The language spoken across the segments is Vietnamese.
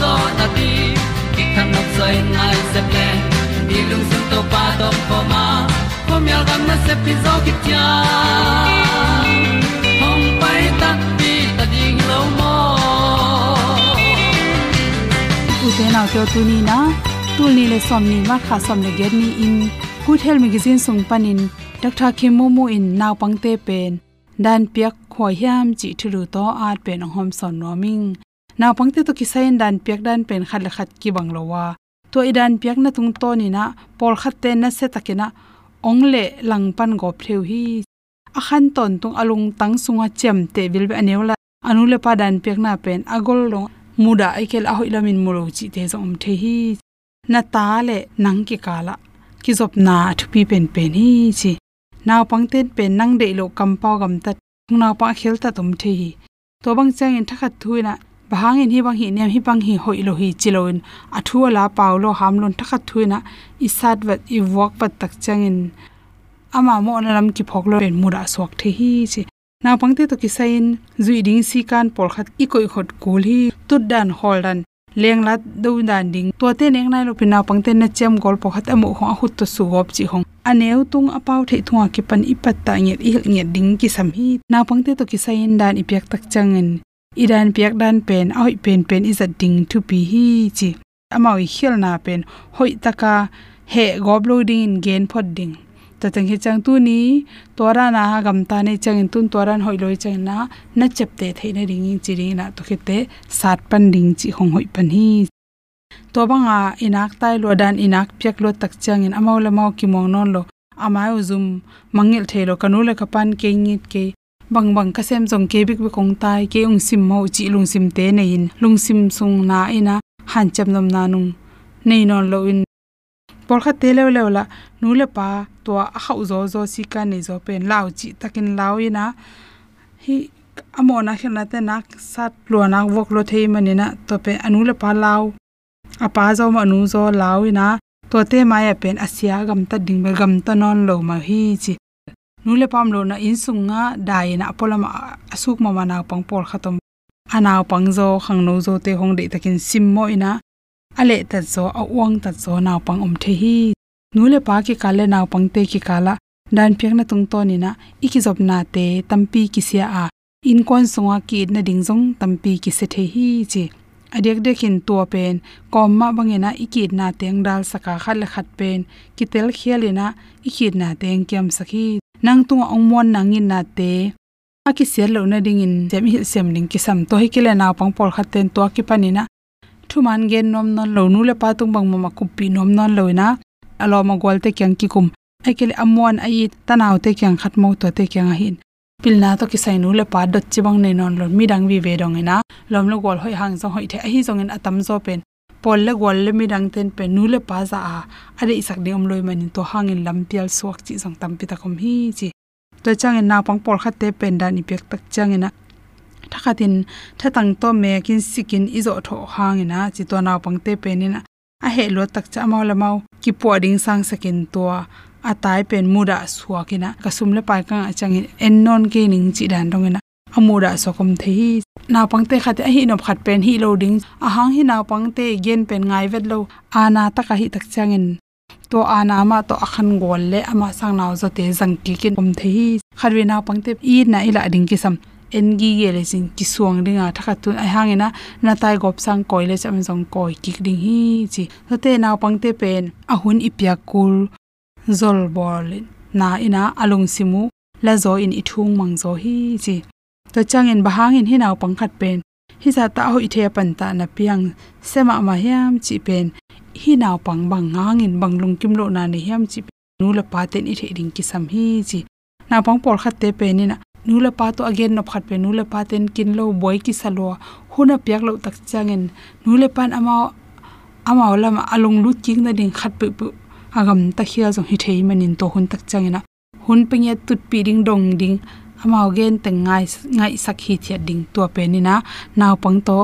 zo na ti ki kan nok sai nai se ple ni lung sun to pa to pa ma. Ko mi al gam na se pi zo ki tia hom pai ta ti ta ding lo mo u te na te tu ni na? Tu ni le som ni ma, kha som le get ni in. Good health magazine sung panin doctor kim momo in naw pangte pen. Dan piak khoi hiam chi thulu to at pen hom son noming naw pangte to kisain dan piak dan pen khat le khat ki banglowa to idan piak na tung to ni na pol khat te na se takina ongle langpan go phreu hi. Akhan ton tung alung tang sunga chem te bil be anewla anule pa dan piak na pen agol rong muda aikel a hoilamin mulo chi te zom the hi. Na ta le nang ki kala ki zop na thupi pen pen hi chi. Naw pangten pen nang de lo kampaw gam ta naw pa khel ta tum the hi. To bang chang in thakhat thuina bahang in hi bang hi nem hi bang hi hoi lo hi chiloin. Athu ala paulo hamlon thakhat thuina. Isat wat i wak pat tak changin. Ama mo nalam ki phoklo pen mura sok the hi chi. Na pangte to kisain zui ding si kan por khat i koi khot kul hi. Tut dan hol dan. Leng lat do dan ding. To te neng nai lo Na pangte na chem gol po khat amu ho hut to su gop chi hong. Aneu tung apau the thunga ki pan ipat ta nget i nget ding ki sam hi. Na pangte to kisain dan ipyak tak changin idan piak dan pen ahoi pen pen is a ding to pi hi chi. Amau khil na pen hoi taka he gobloading in gain phot ding. Ta tang hi chang tu ni tora na gam ta ne chang in tun toran hoi loi chang na na chep te thei na ring chi ring na to khite sat pan ding chi hong hoi pan hi. To banga inak tai lo dan inak piak lo tak chang in amau la mau ki mong non lo. Amai uzum mangil thelo kanule kapan ke ngit ke bang bang ka sem jong ke bik bi kong tai, ke ung sim mo chi lung sim te nei in. Lung sim sung na e ina han cham nam na nung. Nei non lo in. Por kha te le le la, nu le pa to a khau zo zo si ka nei zo pen lao chi takin lao ina hi amona khna te nak sat lo na wok lo thei manina to pe anu le pa lao. Apa zo ma nu zo lao ina to te ma ya pen asia gam ta ding be gam ta non lo ma hi chi nu le pam lo na in sunga dai na polama asuk mama mana pangpol khatom. Ana pang zo khang no zo te hong takin sim mo ina. Ale ta zo, a wang ta zo na pang om the hi. Nu le pa ki kale na pang te ki kala. Dan pek na tung to ni na iki na te, tampi ki sia a. In kon sunga ki na ding jong tampi ki se the hi chi. Adek dekhin to pen. Komma bangena ikit na teng dal saka le khat pen. Kitel khialina ikit na teng kyam sakhi nang tu ongmon nangin na te. Aki sel lo na ding in jem hi sem ning ki sam to hi kile na pang por khaten to ki panina thu man gen nom non lo nu le pa tung bang ma kupi nom non lo na alo ma gol te kyang ki kum ai kele amwan ai tanaw te kyang khat mo to te kyang hin. Pilna to ki sai nu le pa dot chi bang ne non lo mi dang vi ve dong ina. Lom lo gol hoi hang zo hoi the hi zong in atam zo pen pol le gol le mi dang ten pe nu le pa za a. Ade isak de om loi manin to hangin lam pial suak chi jong tam pi ta kom hi chi. To chang en na pang pol khat te pen da ni pek tak chang ina tha tang to me kin sikin izo tho hang hangina chi to na pang te pen ina a. He lo tak cha mau la mau. Ki po ding sang sakin to a. Tai pen mu da muda suakina kasum le pai ka chang en. Non ke ning chi dan dong dongena amura sokom the hi. Na pangte khate hi nop khat pen hi loading a hang hi na pangte gen pen ngai vet lo. Ana ta ka hi tak changin to ana ma to akhan gol le ama sang naw zo te jang ki kin om the hi. Kharwe na pangte i na ila ding ki sam en gi ye le sing ki suang ringa thakha tu ai hangena na tai gop sang koi le cham jong koi ki ding hi chi. To te na pangte pen. A ahun ipya kul. Zol bol na ina alung simu. La zo in ithung mang zo hi chi to changin bahangin hinaw pangkhat pen. Hi za ta ho ithe pan ta na piang sema ma hiam chi pen. Hi naw pang bang ngangin banglung kim lo na ne hiam chi nu la pa ten i the ding ki sam hi chi. Na pang por khat te pe ni na nu la pa to again no khat pe nu la pa ten kin lo boy ki salo huna piak lo tak changin. Nu le pan ama ama lama alung lu king na ding khat pu pu. Agam ta khia zo hi thei manin to hun tak changina. Hun pengya tut pi ding dong ding amao gen teng ngai ngai sakhi thia ding to pe ni na. Naw pang to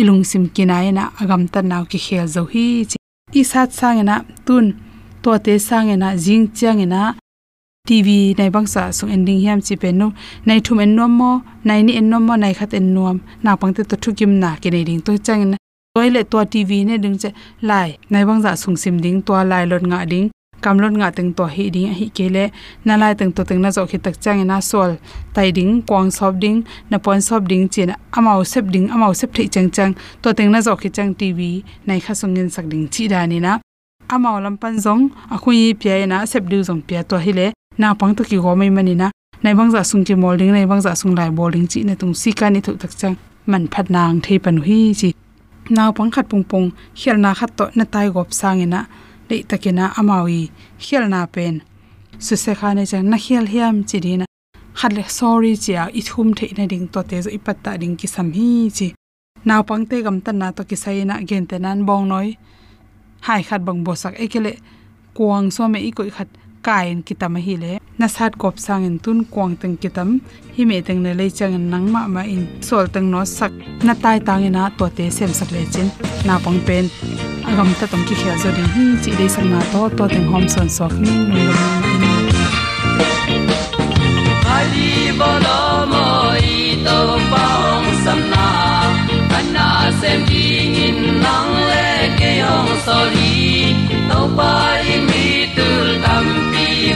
ilung sim kinai na agam ta naw ki khel zo hi chi. I sat sangena tun to te sangena jing changena tv bang bangsa sung ending hiam chi pe no nai thum en nom mo, nai ni en nom mo, nai khat en nom na pangte to thukim na ke nei ding to changena toilet to tv ne ding che lai. Bang bangza sung sim ding to lai lot nga ding kamlon nga teng to hi ding, hi kele, na lai teng to teng na zo khi tak chang na sol. Tai ding, kwang sop ding, na pon sop ding chen amao sep ding, amao sep thei chang chang, to teng na zo khi chang tv nai kha sungin sak ding chi da ni na. Amao lam pan zong, a khui pya na sep du zong pya to hi le, na pang to ki go mai mani na. Nai bang za sung ki molding nai bang za sung lai bowling chi, na tung si ka ni thu tak chang, man phat nang thei pan hi chi. Naw pang khat pung pung, khel na khat to, na tai gop sangena dei takena amawi khelna pen. Su se khane chang na khel hiam chidina khatle sorry chia i thum the ding to te zo ipatta ding ki sam hi chi. Naw pangte gam tan na to ki sai na gen te nan bong noi. Hai khat bang bosak, ekele kuang so me i koi khat kain kitam hi le. Na sat kop sang in tun kwang teng kitam. Hi me teng ne le chang nang ma ma in sol teng no sak. Na tai tang ina to te sem sak le chin. Na pang pen. Agam ta tong ki khia zo ding. Hi, chi de sang na to to teng hom son sok ni. Ni lo ni ali bolo mo i to pong sam na. Ana sem ding in nang le ke yong so ri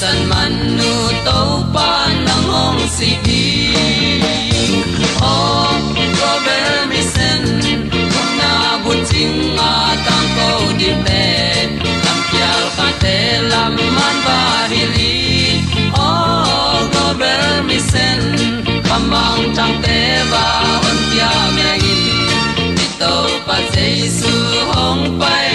san man nu to pa na ong si đi oh go bel mi sen na bu ting a tam ko di te lam pia ka te lam man ba hi li oh go bel mi sen kamang tang te ba on tia me in to pa jesu hong pai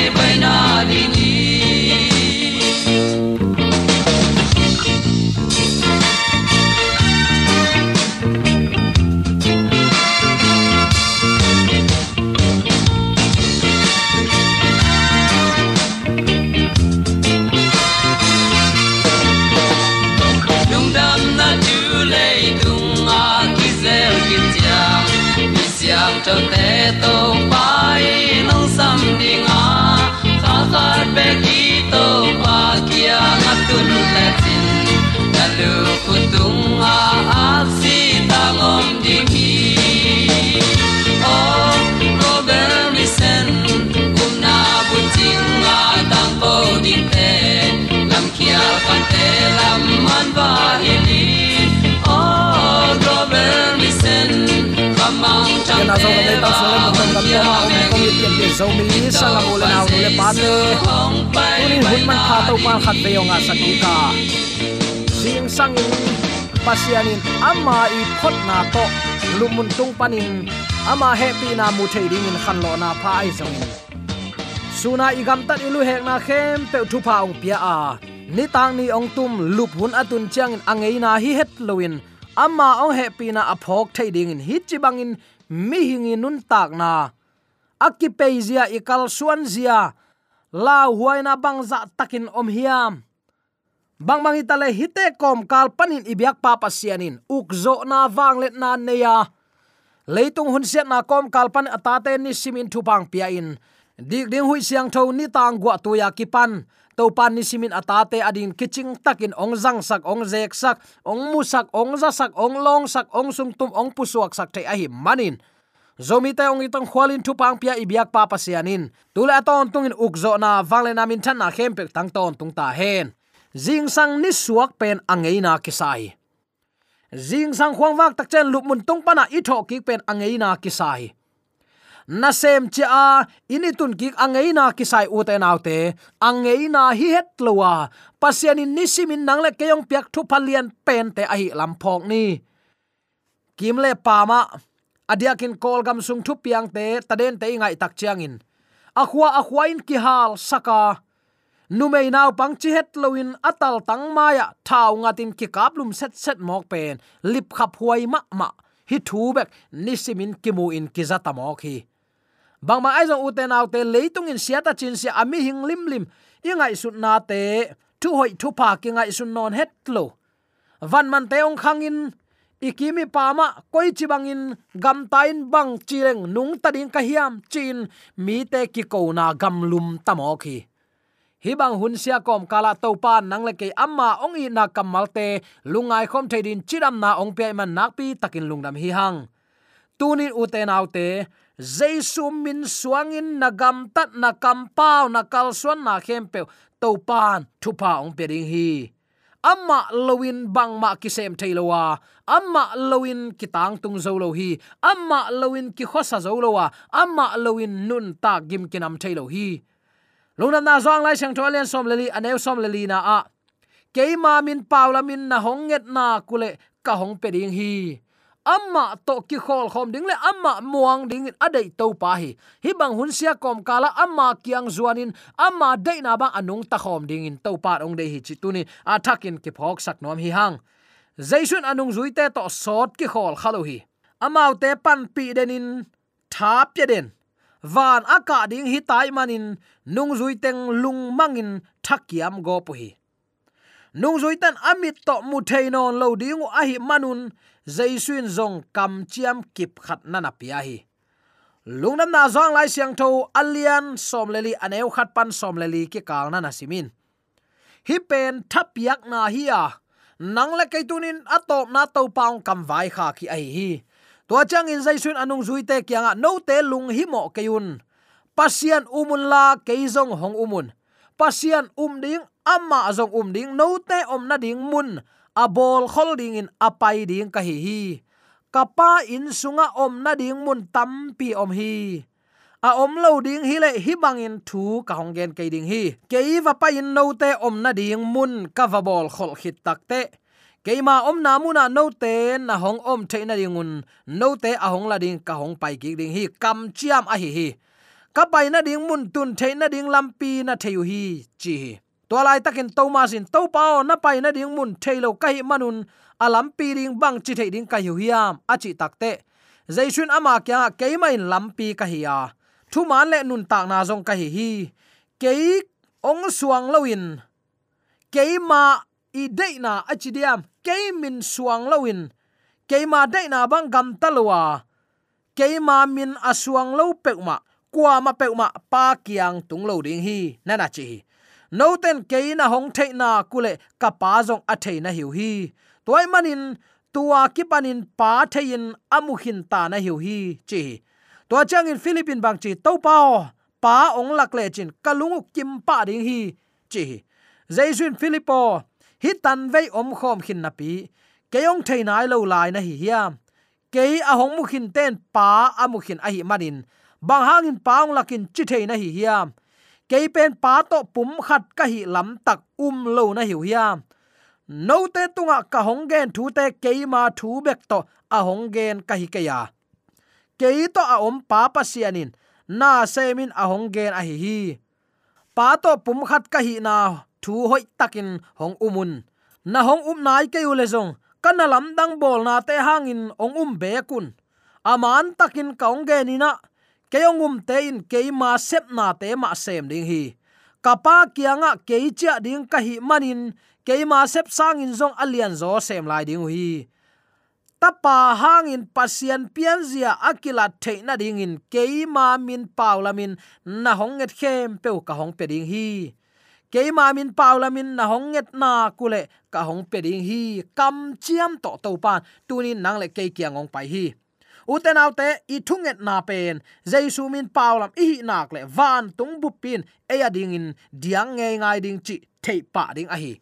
le ta va so le mo kan ya ma ong ko mi tiam te zo mi sa la mo le na le pa te hong pai tunin hun man kha to pa khat be yong a sakhi ka sing sang in pasianin ama i phot na to lumun tung panin ama happy na mu thei ding in khan lo na pha ai zong in suna igam tat ilu hek na khem pe thu pa ong pia a. Ni tang ni ong tum lup hun atun chang in angei na hi het loin amma ong happy na aphok thei ding in hi chi bangin mi hingi nun tak na. Akipeizia ikal suan zia. La huaina bangza takin om hiam. Bang bang itale hite kom kal panin ibyak papa sianin. Ukzo na wanglet na neya. Leitung hun siat na kom kal pan atate ni simin thupang pia in. Dik ding hui siang tho ni tang gwa tu ya kipan to pan ni simin atate adin kiching takin ong zang sak, ong zek sak, ong musak ong za sak, ong long sak, ong sung tum, ong pusuak sak te ahi manin. Zomi te ong itong khwalin thu pang pia ibyak pa pasianin. Tula ton tungin ukzo na wangle na min than na khempek tang ton tung ta hen. Jing sang ni suak pen angeina kisai. Jing sang khwang wak tak chen lup mun tung pana i tho ki pen angeina kisai na sem cha a, ini tun ki angei na kisai u te nau te. Angei na hi het lowa. Pasianin nisimin nang le keyong piak thu phalian pen te ahi lampok ni. Kim le pama adiakin kol gam sung thu piang te taden te ngai tak chiang in. Akhwa akhwa in ki hal saka. Numei naw pang chi het loin atal tang maya thau ngatin ki kaplum set set mok pen. Lip khap huai ma ma, hi thu bek nisimin kimu in kizata mok hi bang ma ai uten autte leitung in siata chin si ami hing lim lim. Ingai sut na te, thu hoi thu pa ki ngai sun non het lo. Van man te ong khangin ikimi pama koi chibangin gam tain bang chireng nung tading ka hiam chin, mi te ki ko na gam lum tamo khi. Hi bang hun sia kom kala to pa nang le ke amma ong i na kamal te lungai khom thedin chiram na ong pe man nak pi takin lungdam hi hang. Tunin uten autte Jesus min suangin nagam tat nakam kampau nakal suan, na khempe to pan thupa ong pering hi. Amma lowin bang ma ki sem thailowa amma lowin ki tang tung zo lo hi. Amma lowin ki khosa zo lo wa. Amma lowin nun ta gim kinam thailo hi. Lungnam na zong lai sang tholen som leli anew som leli na a. Keima min paula min na honget na kule ka hong pering hi amma to ki khol khom ding le, amma muang ding adai to pa hi. Hi bang hun sia kom kala, amma kiang zuanin, amma dei na bang anung ta khom ding in to pa ong dei hi chi tuni athakin ki phok sak nom hi hang. Jaisun anung zuite to sot ki khol khalo hi. Amau te pan pi denin thap ye den. Van aka ding hi tai manin, nung zui teng lung mangin thakiam go pu hi nung zui tan amit to mu theinon lo ding a hi manun jaisuin zong kam chiam kip khat nana pia hi. Lungnam na zong lai siang tho, alian som leli aneu khat pan som leli ki kal na simin hi pen thap yak na hi a. Nang le kai tunin atop na to paung kam vai kha ki ai hi. To chang in jaisun anung zui te kyanga no te lung hi mo kayun pasian umun la keizong hong umun. Pasian um ding amma zong um ding, no te om na ding mun. Abol khol ding in apai ding ka hi hi. Kapa in sunga om na ding mun tampi om hi. A om lo ding hi le hi bangin thu ka hong gen ke ding hi. Ke va pa in, no te om na ding mun, ka va bol khol khit tak te. Ke ma om na mu na no te na hong om the na ding un. No te a hong la ding ka hong pai ki ding hi. Kam chiam a hi hi. Ka pai na ding mun, tun the na ding lampi na theu hi, chi hi to lai takin to ma sin to pao na pai na ding mun thailo kai manun alam pi ding bang chi thei ding kai hiu hiam, a chi takte zaisun ama kya keima in lampi ka hiya thu man le nun tak na zong ka hi hi. Ke ong suang loin keima i dei na a chi diam ke min suang loin keima dei na bang gam talwa keima min asuang lo pekma kwa ma pekma pa kiang tung lo ding hi. Nana chi noten keina na hong theina kule kapa jong zong a thei na hiu hi. Toy manin, tua kipanin pa thein amuhin ta na hiu hi, chi. To chang in philippine bang chi to pao pa ong lak le chin kalung kim pa ding hi, chi. Jaisun philippo, hi tan vei om khom khin na pi. Keyong theinai lo lai na hi hiam ke a hong mu khin ten pa amu khin a hi manin. Bang hangin paung lakin chi theina hi hiam keipen pa to pum khat ka hi lam tak um lo na hiu hiam no te tunga ka honggen thu te keima thu bek to a honggen ka hi kaya kei to a om pa pa sianin, na semin a honggen a hi hi. Pa to pum khat ka hi na thu hoi takin hong umun. Na hong um nai ke ule zong kana lam dang bol na te hangin ong um be kun. Aman takin kaung ge ni na keongum te in ke ma te ma sem ding hi kapa kianga ke ding ka hi manin keima sep sang in zong alian zo sem lai ding hi tapa hangin pasian pianzia akila theina ding in keima min paulamin na honget khem pe ka hong pe ding hi keima min paulamin na honget na kule ka hong pe ding hi kam chiam to to pan tunin nang le ke kiangong pai hi uten autte i thunget na pen. Jaisu min paulam i nak le van tung bupin e ading in diang nge ngai ding chi thei pa ding a hi.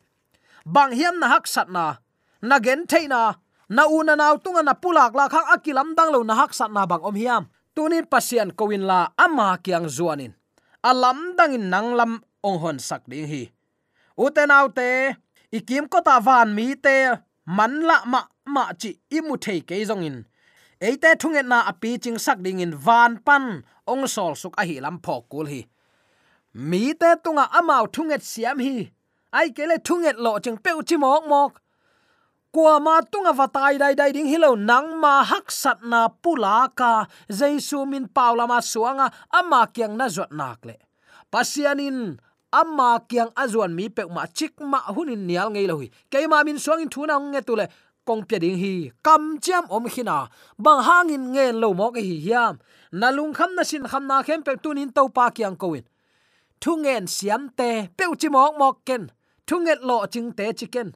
Bang hiam na hak sat na. Na gen theina na. Na u na naw tunga na pulak la khang akilam dang lo na hak sat na bang om hiam. Tunin pasian kowin la ama kyang zuanin. Alam dangin nanglam ong hon sak ding hi. Uten autte ikim ko ta van mi te. Man la ma ma chi imu thei ke zong in eite thunget na api ching sak ding in van pan, ong sol suk a hi lam phok kul hi. Mi te tunga amao thunget siam hi. Ai kele thunget lo ching peu chi mok mok. Kwa ma tunga vatai dai dai ding hilo nang ma hak sat na pula ka jaisu min paula ma suanga ama kyang na zot nak le. Pasianin ama kyang azuan mi pek ma chik ma hunin nial ngei lohi ma min suangin thuna nge tule kong pya ding hi, kam cham om khina bang hangin nge lo mo ke hi hiam. Nalung kham na sin kham na khem pe tunin to pa kyang koin thu ngen siam te, pe chi mok mok ken. Thu thunget lo ching te chicken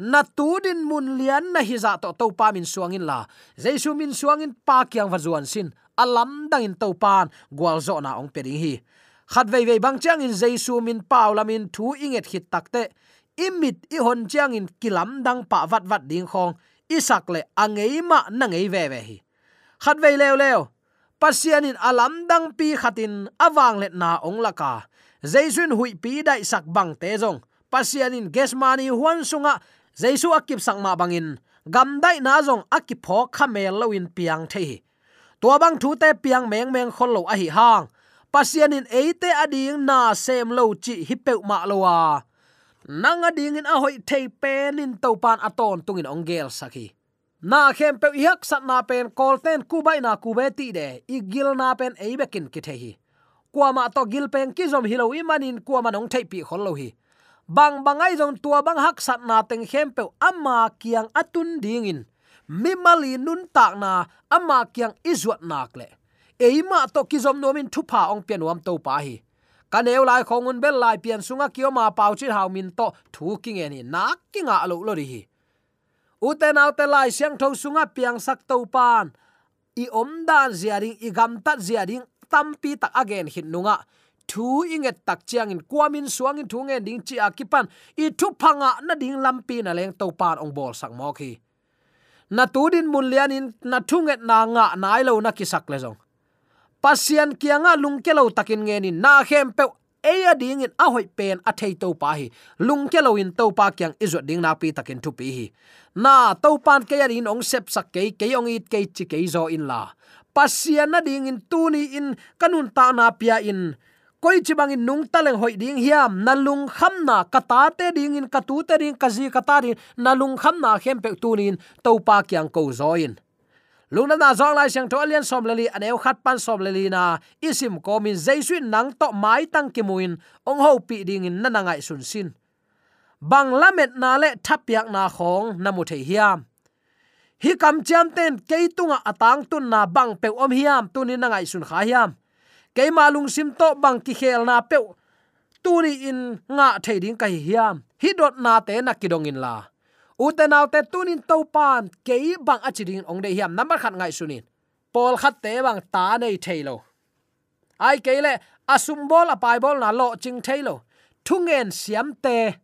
na tu din mun lian na hi za to to pa min suangin la. Jaisu min suangin pa kyang vazuan sin. Alam dang in to pan gwal zo na ong pe hi. Khat vei vei bang chang in jaisu min paw lamin thu inget hit takte imit i hon chiang in kilam dang pa vat vat ding khong, isak le angei ma na ngei ve ve hi. Khat ve leo leo, Pasian in alam dang pi khatin awang let na ong laka. Jaisun hui pi dai sak bang te jong pasianin gesmani huan sunga, jaisu akip sangma bangin gamdai na jong akip pho khamel loin piang the to bang thu te piang meng meng khol lo a hi hang. Pasianin eite ading na sem lo chi hi pe ma lo wa nanga ading in a hoi thei pen in to pan aton tungin ongel saki na khem pe yak sat na pen kolten kubai na kubeti de. Igil na pen eibekin ki the hi. Kwa ma to gil pen ki zom hilo imanin kwa ma nong thei pi khol lo hi. Bang bangai jong tua bang hak sat na teng khem pe amma kiang atun ding in mi mali nun tak na amma kiang izwat nak le. Eima to ki zom nomin thupa ong pian wam to pa hi kaneu lai khongun bel lai pian sunga kio ma pau chi hau min to thu king eni na kinga lo lo ri hi. Uten te lai siang tho sunga piang sak to pan. I om dan ziaring i gam tat ziaring tampi tak again hin nunga. Thu inget tak chiang in kwamin suang in thu nge ding chi akipan i thu phanga na ding lampi na leng to pan ong bol sak mo khi na tudin mun lian in, na thunget na nga nai lo na kisak le jong pasian kianga lungke lo takin nge ni na khem pe eya ding in a hoi pen a thei to pa hi. Lungke lo in to pa kyang izo ding na pi takin thu pi hi. Na to pan ke yarin ong sep sak ke ke ong it ke chi ke zo in la. Pasian na ding in tu ni in, kanun ta na pia in. Koi chi bang in nung taleng hoi ding hiam, na lung kham na kata te ding in, katu te ding, kazi kata ding, na lung kham na khem pe tu in to pa kyang ko zo in lungna na zong lai sang to alian som leli aneu khat pan som leli na isim ko min jaisu nang to mai tang ki muin ong ho pi ding in nanangai sun sin bang lamet na le thapyak na khong namu the hiam. Hi kam cham ten keitunga atang à tun na bang pe om hiam tunin nangai sun kha hiam. Ke malung sim to bang ki khel na pe tuni in nga thading kai hiam. Hi dot na te na kidong in la uten autte tunin topan kei bang achiding ong de hiam number khat ngai sunin pol khat te bang ta nei thailo ai keile, asum bol a pai bol na lo ching thailo thungen siam te.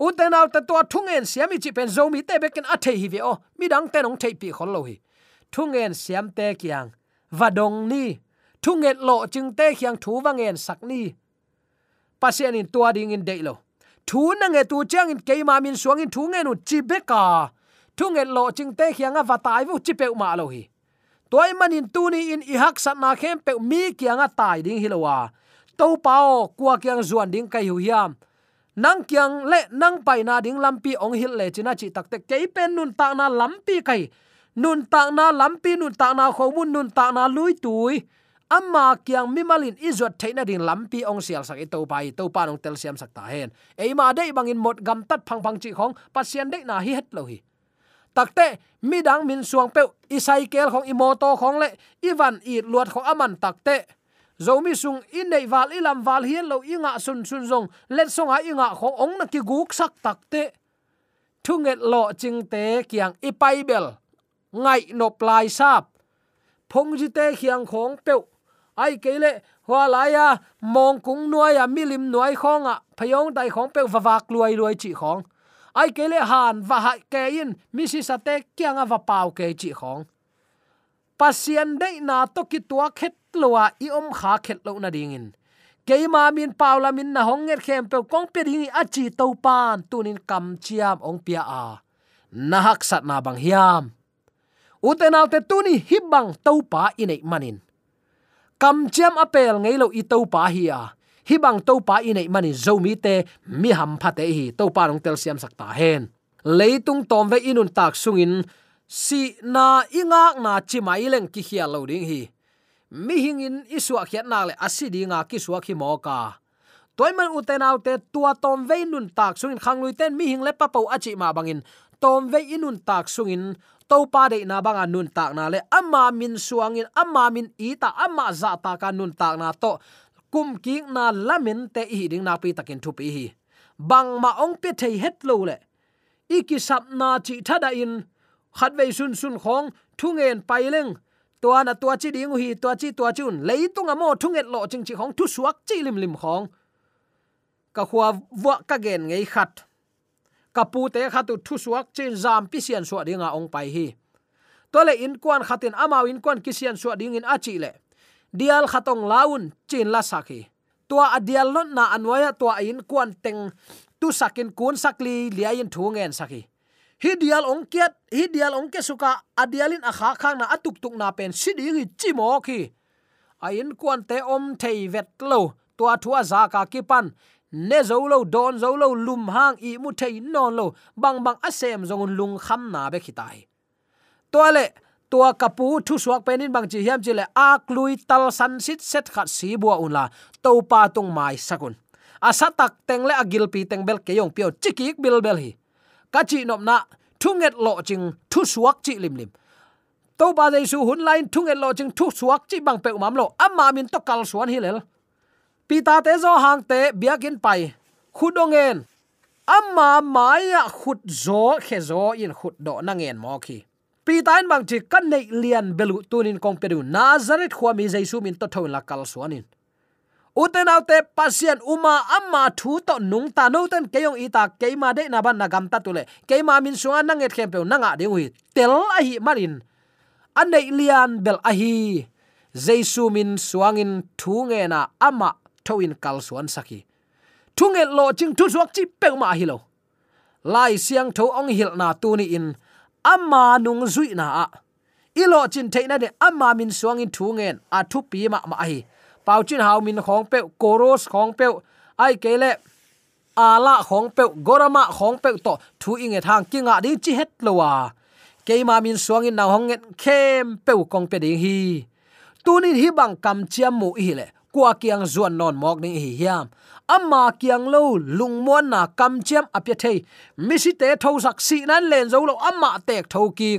Uten autte to thungen siam chi pen zo mi te beken athe hi ve o. Mi dang te nong thei pi khol lo hi. Thungen siam te kyang vadong ni. Thungen lo ching te kyang thu wangen sak ni. Pasien in tua ding in deilo thu na nge tu chang in ke ma min suang in thu nge nu chi beka thu nge lo ching te khianga va tai vu chi pe ma lo hi. Toy manin tu ni in i hak sat na khem pe mi kianga tai ding hilowa to pao kwa kyang zuan ding kai hu hiam. Nang kyang le nang pai na ding lampi ong hil le china chi tak te kei pen nun ta na lampi kai. Nun ta na lampi nun ta na khomun nun ta na lui tui amma kyang mimalin izot theina ding lampi ong sial sak to pai to pa nong tel siam sak ta hen. Ei ma dei bangin mot gam tat phang phang chi khong, pasien dei na hi het lo hi. Takte mi dang min suang pe isai kel khong imoto khong le ivan i luat khong aman takte zomi sung in nei wal ilam wal hian lo inga sun sun zong, let a inga khong, ong na ki guk sak takte thunget lo ching te kyang ipai bel, ngai nop lai sap. Phong ji te khiang khong peu ai kele hoa laya à, mong kung nuai ya à, milim nuai khonga phayong dai khong à, pe vạc, luai luai chi khong ai kele han va ha ke in mi si sa te kyanga va pau ke chi khong pasien dei na to ki tua khet lowa i om kha khet lo na ding in. Keima min paula min na hong nghe khem pe kong pe ding a chỉ to pan tunin kam chiam ong pia a na hak sat na bang hiam. Utenaw te tuni hibang to pa inei manin kam chiam apel ngei lo i to pa hi a. Hi bang to pa i nei mani zo mi te, mi ham pha te hi. To pa rong tel siam sakta hen. Leitung tom ve inun tak sungin, si na inga na chi mai leng ki hi lo ding hi. Mi hingin isua khiat na le asidi nga ki suwa khi mo ka. Toy man uten autte tua tom ve nun tak sungin khang lui ten, mi hing le pa pau achi ma bangin. Tom ve inun tak sungin to pa de na banga nun tak na le. Amma min suangin amma min ita, amma za ta ka nun tak na to. Kum ki na lamin te i ding na pi takin thu pi hi. Bang ma ong pe thei het lo le. Iki sap na chi thada in. Khat ve sun sun khong, thungen paileng tua na tua chi ding hi, tua chi tua chun. Leitung amo thunget lo ching chi khong, thu suak chi lim lim khong. Ka khuwa wa ka gen ngei khat kapu te khatu thu suak chin zam pi sian suwa dinga ong pai hi. Tole in kwan khatin amao in kwan kisian suwa ding in achi le. Dial khatong laun chin la sakhi tua adial lot na anwaya tua in kwan teng tu sakin kun sakli liain thungen sakhi. Hi dial ong kiat, hi dial ong ke suka adialin akha khang na atuk tuk na pen siding hi chimo khi ain kwan te om thei vet lo, tua thua za ka ki pan ne zo lo, don zo lo, lum hang i mu thei non lo, bang bang asem zong lung kham na be khitai tole tua kapu thu suak penin bang chi hiam chi le ak lui tal san sit set khat si bua unla to pa tung mai sakun asa tak teng le agil pi teng bel ke yong pio chikik bil bel hi. Ka chi nop na thunget lo ching thu suak chi lim lim. To ba dei su hun line thunget lo ching thu suak chi bang pe umam lo amma min to kal suan hi lel pi ta te zo hang te biakin pai. Khudongen amma maya khut zo khe zo in khut do na ngen mo khi. Pi bang chi kan nei lian belu tunin kong pedu nazareth khwa mi jaisu min to thon la kal suanin. Uten autte pasien uma amma thu to nung ta no ten keyong ita keima de na ban nagam ta tule. Keima min suwa na nget khem pe na nga de wi tel a hi marin. Anei lian bel a hi. Jaisu min suangin thu nge na ama thoin kal suan saki. Thunge lo ching thu suak chi pe ma hi lo. Lai siang tho ong hil na tu ni in, amma nung zui na a. Ilo chin theina de amma min suang in thu ngen a thu pi ma ma hi. Pau chin hau min khong pe, koros khong pe, ai kele ala khong pe, gorama khong pe to thu inge thang kinga ding chi het lowa keima min suang in na hong ngen khem pe kong pe ding hi. Tunin hi bang kam chiam mu hi le kwa kiang zuan non mok ni hi hiam. Amma kiang lo lung mon na kam chem apya thei. Mi si te tho sak si nan len zo lo amma tek tho ki.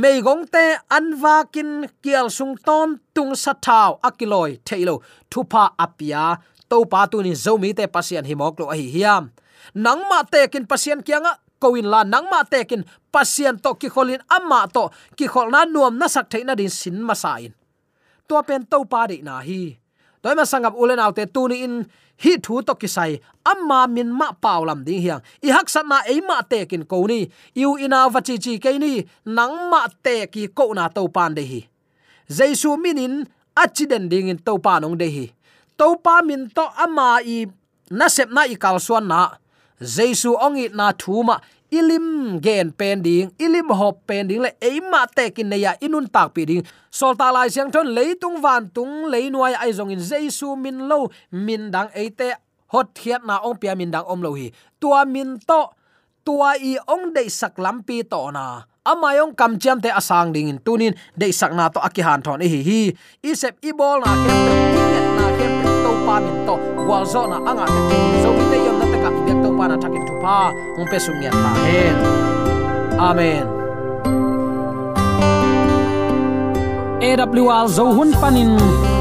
Mei gong te anwa kin kial sung ton tung sa thao akiloi thailo thupa apia to pa tu ni zomi te pasien hi mok lo hi hiam. Nang ma te kin pasien kianga koin la nang ma te kin pasien to ki kholin amma to. Ki khol na nuam na sak theina din sin ma sain to pen to pa de na hi toy ma sangap ulen autte tuni in hi thu to kisai amma min ma paulam ding hiang. I hak sat na ei ma te kin ko ni. Yu ina vachi chi ke ni, nang ma te ki ko na to pan de hi. Jaisu minin accident ding in to pa nong de hi. To pa min to ama i na sep na i kal suan na. Jaisu ongi na thu ma ilim gen pen ding, ilim hop pen ding, le eima te kin ne ya inun tak pi ding. Sol ta lai siang thon leitung van tung leinuai ai zong in jesu min lo, min dang eite hot thiat na ong pia min dang om lo hi. Tua min to, tua i ong dei sak lampi to na. Amayong kam chiam te asang ding in tunin, dei sak na to akihan thon e hi hi. Isep ibol na kem na kem to pa min to, wal zo na anga te zo te yom pa na thakin tu pa ong pe sung yan ta hen amen. AWR zo hun panin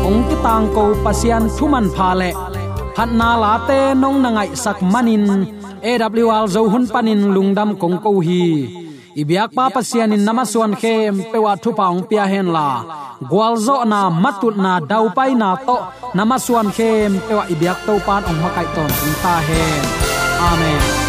ong ki tang ko pasian thuman pha le. Phat na la te nong na ngai sak manin AWR zo hun panin lungdam kong ko hi. Ibyak pa pasian in namaswan khem pewa thu paung pia hen la. Gwalzo na matut na dau pai na to. Namaswan khem pewa ibyak to pan ong makai ton ta hen. Amen